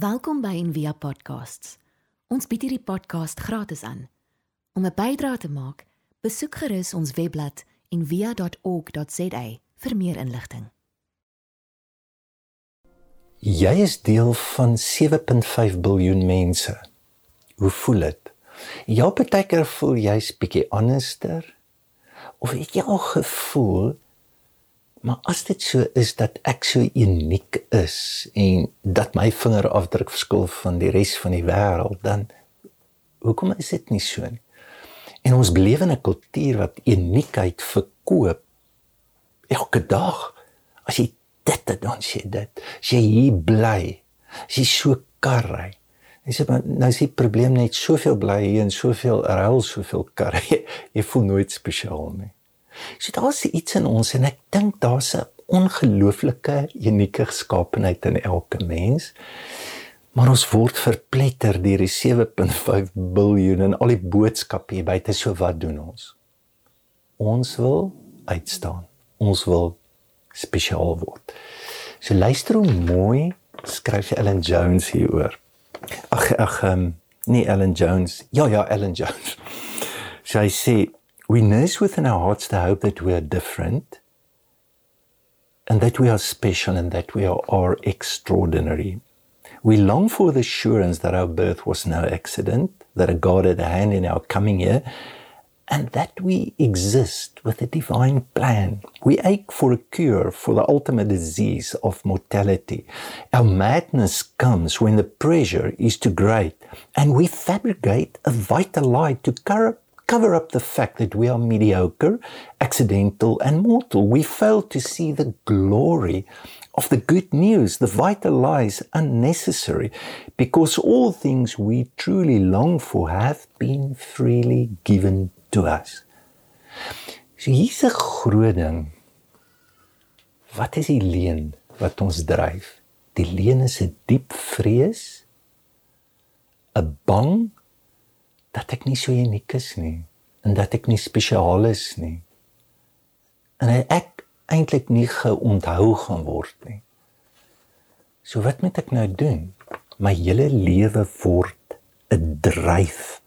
Welkom by Envia Podcasts. Ons bied hierdie podcast gratis aan. Om 'n bydrae te maak, besoek gerus ons webblad en via.org.za vir meer inligting. Jy is deel van 7.5 miljard mense. Hoe voel dit? Ja, partykeer voel jy's bietjie anderster. Of het jy al gevoel maar as dit so is dat ek so uniek is en dat my vingerafdruk verskil van die res van die wêreld, dan hoekom is dit nie so nie? En ons beleef in 'n kultuur wat uniekheid verkoop elke dag. As jy dit het, dan sê dit, as jy hier bly, as jy so karry. Jy sê maar nou is die probleem net soveel bly hier en soveel ruil soveel karry. Jy, jy voel nooit spesiaal nie. So daar's iets in ons en ek dink daar's 'n ongelooflike unieke geskaapenheid in elke mens. Maar ons word verpletter deur die 7.5 miljard en al die boodskappe hier buite. So wat doen ons? Ons wil uitstaan. Ons wil spesiaal word. So luister hoe mooi skryf Ellen Jones hieroor. Ag ag um, nie Ellen Jones. Ja ja, Ellen Jones. Sy sê we nurse within our hearts the hope that we are different and that we are special and that we are, are extraordinary. We long for the assurance that our birth was no accident, that a God had a hand in our coming here, and that we exist with a divine plan. We ache for a cure for the ultimate disease of mortality. Our madness comes when the pressure is too great, and we fabricate a vital lie to cover, cover up the fact that we are mediocre, accidental, and mortal. We fail to see the glory of the good news, the vital lies unnecessary, because all things we truly long for have been freely given to us. So hier's 'n groot ding. Wat is die leen wat ons dryf? Die leen is 'n diep vrees, 'n bang dat ek nie so uniek is nie en dat ek nie spesiaal is nie. En ek eintlik nie geonthou gaan word nie. So wat moet ek nou doen? My hele lewe word 'n dryf.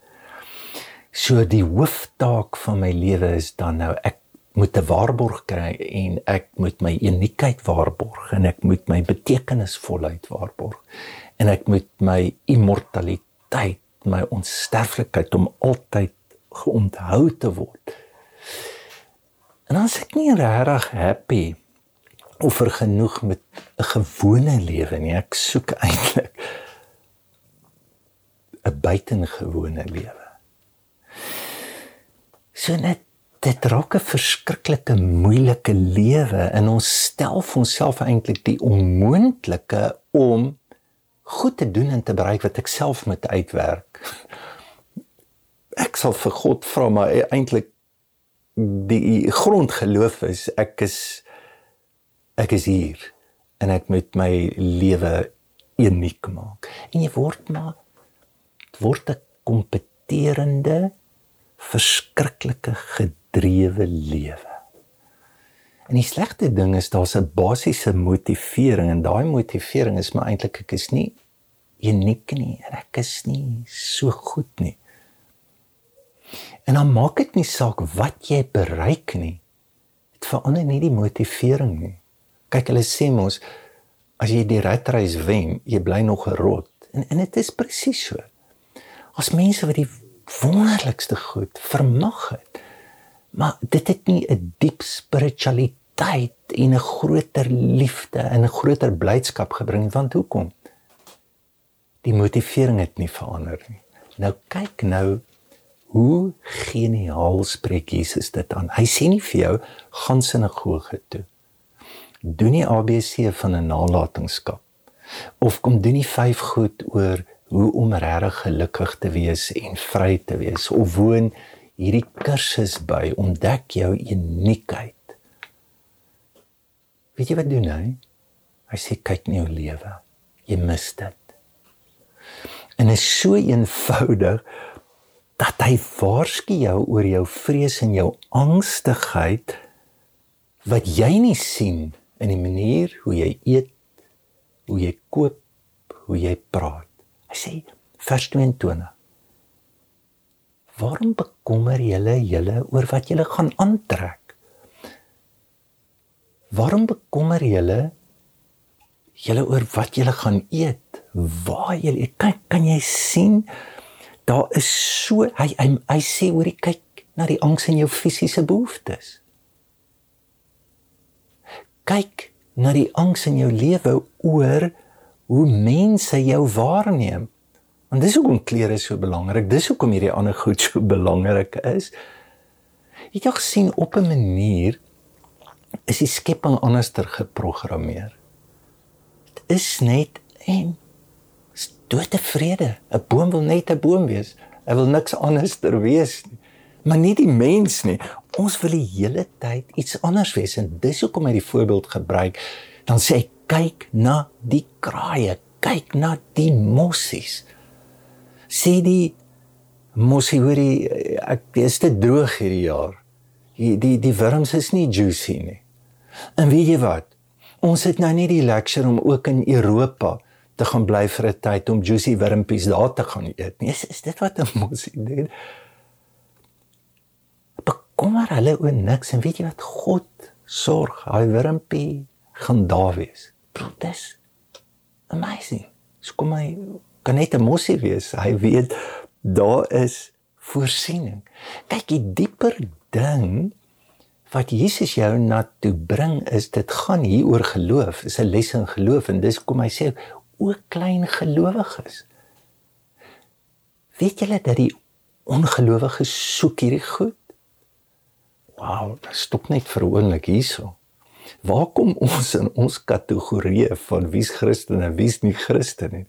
So die hooftaak van my lewe is dan nou ek moet 'n waarborg kry en ek moet my uniekheid waarborg en ek moet my betekenisvolheid waarborg en ek moet my immortaliteit my onsterflikheid om altyd geonthou te word. En as ek nie regtig happy of vergenoeg met 'n gewone lewe nie, ek soek eintlik 'n buitengewone lewe. So net dit raak 'n verskriklike moeilike lewe en ons stel vir onsself eintlik die onmoontlike om goed te doen en te bereik wat ek self moet uitwerk. Ek sal vir God vra maar eintlik die grondgeloof is ek is ek is hier en ek moet my lewe uniek maak. En jy word maar word 'n kompeterende verskriklike gedrewe lewe. En die slegte ding is daar's 'n basiese motivering en daai motivering is maar eintlik ek is nie uniek nie en ek is nie so goed nie. En dan maak dit nie saak wat jy bereik nie. Dit verander nie die motivering nie. Kyk hulle sê mos as jy die ratreis wen, jy bly nog 'n rot. En en dit is presies so. As mense wat die wonderlikste goed vermag het, maar dit het nie 'n diep spiritualiteit en 'n groter liefde en 'n groter blydskap gebring want hoekom? Die motivering het nie verander nie. Nou kyk nou hoe geniaal spreek Jesus dit aan. Hy sê nie vir jou gaan sinagoge toe. Doen nie ABC van 'n nalatenskap of kom doen nie vyf goed oor hoe om regtig gelukkig te wees en vry te wees of woon hierdie kursus by ontdek jou uniekheid. Weet jy wat doen hy? Hy sê kyk in jou lewe. Jy mis dit. En is so eenvoudig dat hy waarsku jou oor jou vrees en jou angstigheid wat jy nie sien in die manier hoe jy eet, hoe jy koop, hoe jy praat. Hy sê vers 22. Waarom bekommer julle julle oor wat julle gaan aantrek? Waarom bekommer julle julle oor wat julle gaan eet? Waar julle kan kan jy sien daar is so hy hy, hy sê hoor jy kyk na die angs in jou fisiese behoeftes. Kyk na die angs in jou lewe oor hoe mense jou waarneem. Want dis hoekom klere so belangrik. Dis hoekom hierdie ander goed so belangrik is. Jy het gesien op 'n manier is die skepping anderster geprogrammeer. Dit is net en is dood tevrede. 'n Boom wil net 'n boom wees. Hy wil niks anderster wees nie. Maar nie die mens nie. Ons wil die hele tyd iets anders wees en dis hoekom hy die voorbeeld gebruik. Dan sê hy kyk na die kraaie, kyk na die mossies sê die mosie hoorie ek is te droog hierdie jaar. Die die die wurms is nie juicy nie. En weet jy wat? Ons het nou nie die luxury om ook in Europa te gaan bly vir 'n tyd om juicy wurmpies daar te gaan eet nie. Is, is dit wat 'n mosie doen? Bekommer hulle oor niks en weet jy wat God sorg? Hy wurmpie gaan daar wees. Dit is amazing. Skom my kan net 'n mossie wees. Hy weet daar is voorsiening. Kyk, die dieper ding wat Jesus jou na toe bring is dit gaan hier oor geloof. Is 'n les in geloof en dis kom hy sê ook klein gelowiges. Weet julle dat die ongelowiges soek hierdie goed? Wow, stop net vir 'n oomblik hierso. Waar kom ons in ons kategorieë van wie's Christen en wie's nie Christen nie?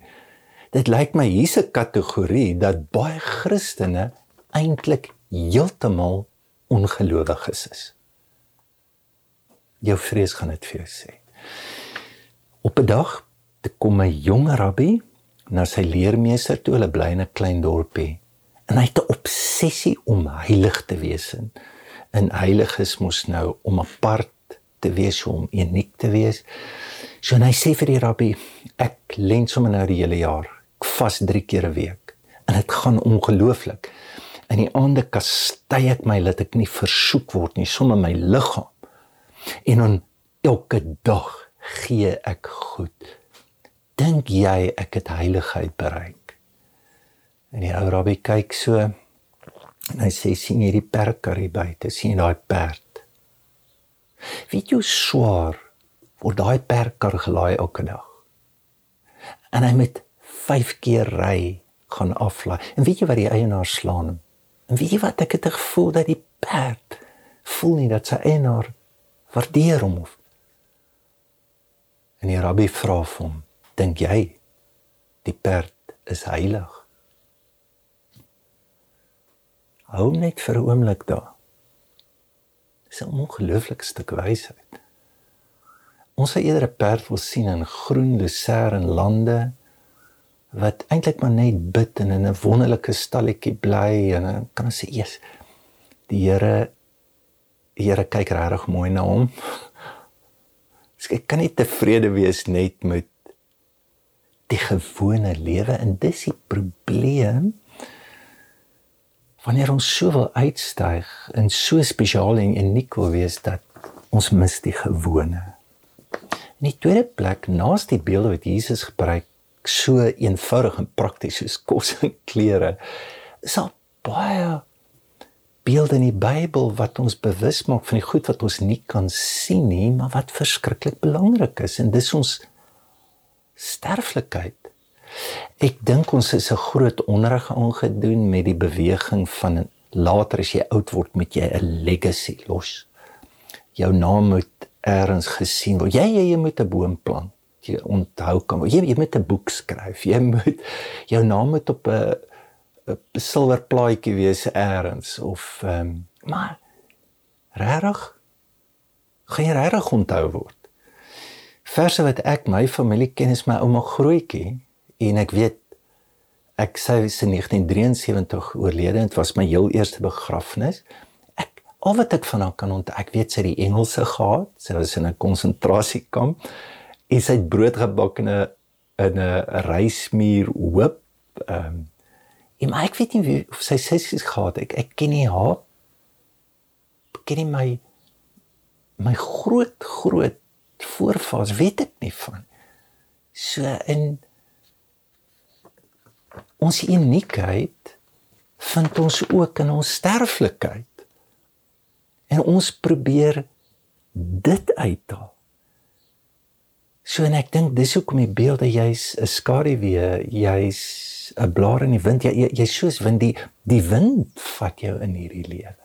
dit lyk my hier's 'n kategorie dat baie Christene eintlik heeltemal ongelowiges is. Jou vrees gaan dit vir jou sê. Op 'n dag te kom 'n jong rabbi na sy leermeester toe, hulle bly in 'n klein dorpie. En hy het 'n obsessie om heilig te wees. En heilig is mos nou om apart te wees, om uniek te wees. So hy sê vir die rabbi, ek len sommer nou die hele jaar vas 3 keer 'n week en dit gaan ongelooflik. In die aande kastei ek my dat ek nie versoek word nie sonder my liggaam. En dan elke dag gee ek goed. Dink jy ek het heiligheid bereik? En die ou rabbi kyk so en hy sê sien jy die perker hier buite? Sien daai perd? Weet jy hoe swaar word daai perker gelaai elke dag? En hy met 5 keer ry gaan aflaai. En weet jy wat die eienaar slaan hom? En weet jy wat ek het gevoel dat die perd voel nie dat sy eienaar waardeer hom of. En die rabbi vra hom, dink jy die perd is heilig? Hou net vir 'n oomblik daar. Dis 'n ongelooflike stuk wysheid. Ons sal eerder 'n perd wil sien in groen luser en lande wat eintlik maar net bid en in 'n wonderlike stalletjie bly en dan kan ons sê eers die Here Here kyk regtig mooi na hom. Ek kan nie tevrede wees net met die gewone lewe en dis die probleem wanneer ons so wil uitstyg en so spesiaal en uniek wil wees dat ons mis die gewone. In die tweede plek, naas die beelde wat Jesus gebruik so eenvoudig en prakties soos kos en klere. Is daar baie beelde in die Bybel wat ons bewus maak van die goed wat ons nie kan sien nie, maar wat verskriklik belangrik is en dis ons sterflikheid. Ek dink ons is 'n groot onderrig aangedoen met die beweging van later as jy oud word met jy 'n legacy los. Jou naam moet eers gesien word. Jy jy moet 'n boom plant jy onthou kan jy jy moet 'n boek skryf jy moet jou naam moet op 'n 'n silwer plaadjie wees eers of ehm um, maar regtig gaan jy regtig onthou word verse wat ek my familie ken is my ouma grootjie en ek weet ek sy 1973 oorlede en dit was my heel eerste begrafnis ek al wat ek van haar kan onthou ek weet sy het die Engelse gehad sy was in 'n konsentrasiekamp en sy het brood gebak en 'n in 'n reismuur hoop. Ehm um, en maar ek weet nie wie, of sy sissies gehad. Ek ek ken nie haar. Ken nie my my groot groot voorvaders weet ek nie van. So in ons uniekheid vind ons ook in ons sterflikheid. En ons probeer dit uithaal. So en ek dink dis hoekom die beelde jy's 'n skaduwee, jy's 'n blaar in die wind, jy jy's jy soos wind die die wind vat jou in hierdie lewe.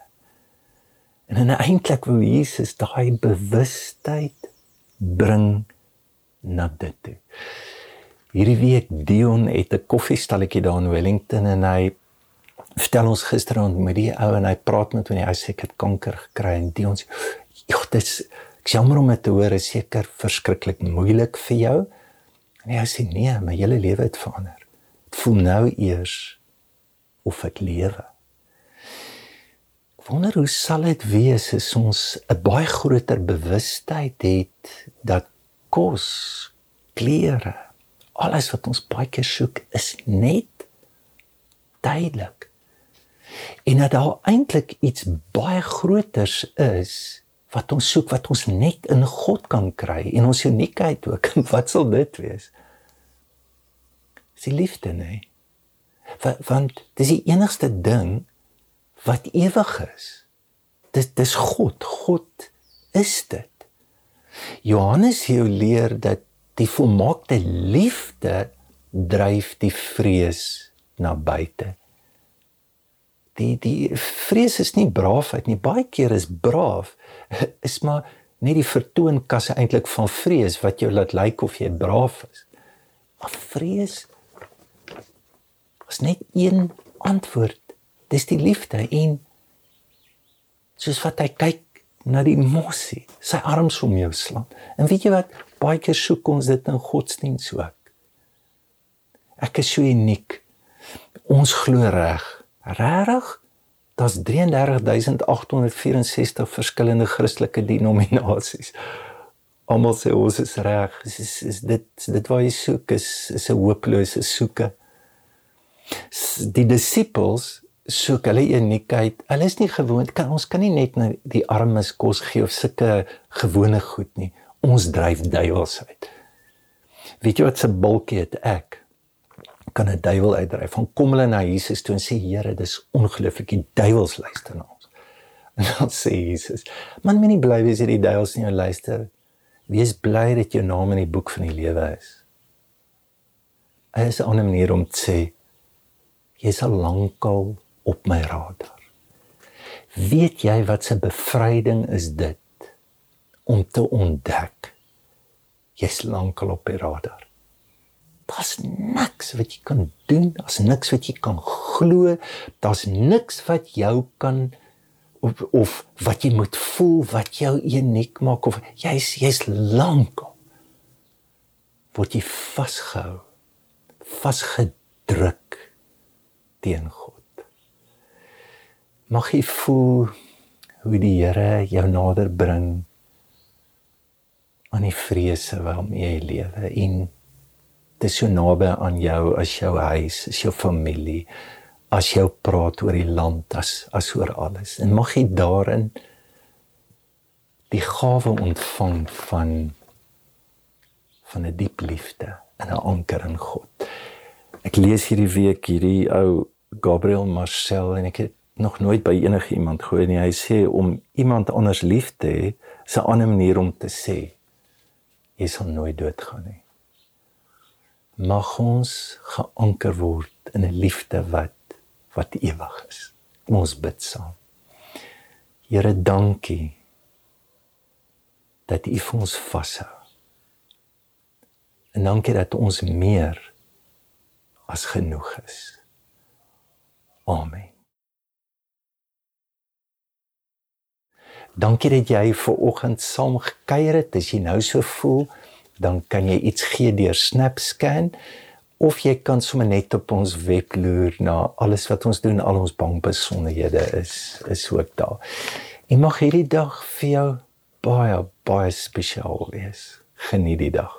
En en eintlik wil Jesus daai bewustheid bring na dit toe. Hierdie week Dion het 'n koffiestalletjie daar in Wellington en hy vertel ons gisteraand met die ou en hy praat met hom en hy sê ek het kanker gekry en Dion sê ja, dit is ek jammer om dit te hoor, is seker verskriklik moeilik vir jou. En hy sê nee, my hele lewe het verander. Voel nou eers of ek lewe. Ek wonder hoe sal dit wees as ons 'n baie groter bewustheid het dat kos, klere, alles wat ons baie keer soek is net tydelik. En dat daar eintlik iets baie groters is wat ons soek wat ons net in God kan kry en ons uniekheid ook. Wat sal dit wees? Dis liefde, nee. Want dis die enigste ding wat ewig is. Dis dis God. God is dit. Johannes hier leer dat die volmaakte liefde dryf die vrees na buite. Die die vrees is nie braafheid nie. Baie keer is braaf is maar net die vertoonkasse eintlik van vrees wat jou laat lyk of jy braaf is. Maar vrees is net een antwoord. Dis die liefde en soos wat hy kyk na die mossie, sy arms om jou slaan. En weet jy wat? Baie keer soek ons dit in godsdiens ook. Ek is so uniek. Ons glo reg. Regtig? Daar's 33864 verskillende Christelike denominasies. Almal sê ons is reg. Is, is is dit dit waar jy soek is is 'n hopelose soeke. Die disippels soek hulle uniekheid. Hulle is nie gewoond kan ons kan nie net na die armes kos gee of sulke gewone goed nie. Ons dryf duiwels uit. Weet jy wat se bultjie het ek? Kan 'n duiwel uitdryf. Van kom hulle na Jesus toe en sê Here, dis ongelooflik, die duiwels luister na ons. En dan sê Jesus, man moenie bly wees hierdie duiwels nie jou luister. Wees bly dat jou naam in die boek van die lewe is. Hy is 'n ander manier om te sê jy sal lankal op my radar. Weet jy wat se bevryding is dit om te ontdek jy's lankal op die radar. Daar's niks wat jy kan doen, daar's niks wat jy kan glo, daar's niks wat jou kan of, of wat jy moet voel wat jou uniek maak of jy's jy's lankal word jy vasgehou vasgedruk teen God mag jy voel hoe die Here jou nader bring aan die vrese waarmee jy lewe en dit is so naby aan jou as jou huis, as jou familie, as jy praat oor die land as as oor alles. En mag jy daarin die gawe ontvang van van 'n diep liefde en 'n anker in God. Ek lees hierdie week hierdie ou Gabriel Marcel en ek het nog nooit by enige iemand gehoor nie. Hy sê om iemand anders lief te hê, is 'n ander manier om te sê jy sal nooit doodgaan nie. Mag ons geanker word in 'n liefde wat wat ewig is. Kom ons bid saam. Here, dankie dat U vir ons vashou. En dankie dat ons meer as genoeg is. Amen. Dankie dat jy ver oggend saam gekuier het. As jy nou so voel, dan kan jy iets gee deur SnapScan of jy kan sommer net op ons web loer na alles wat ons doen, al ons bankbesonderhede is is ook daar. En mag hierdie dag vir jou baie baie spesiaal wees. Geniet die dag.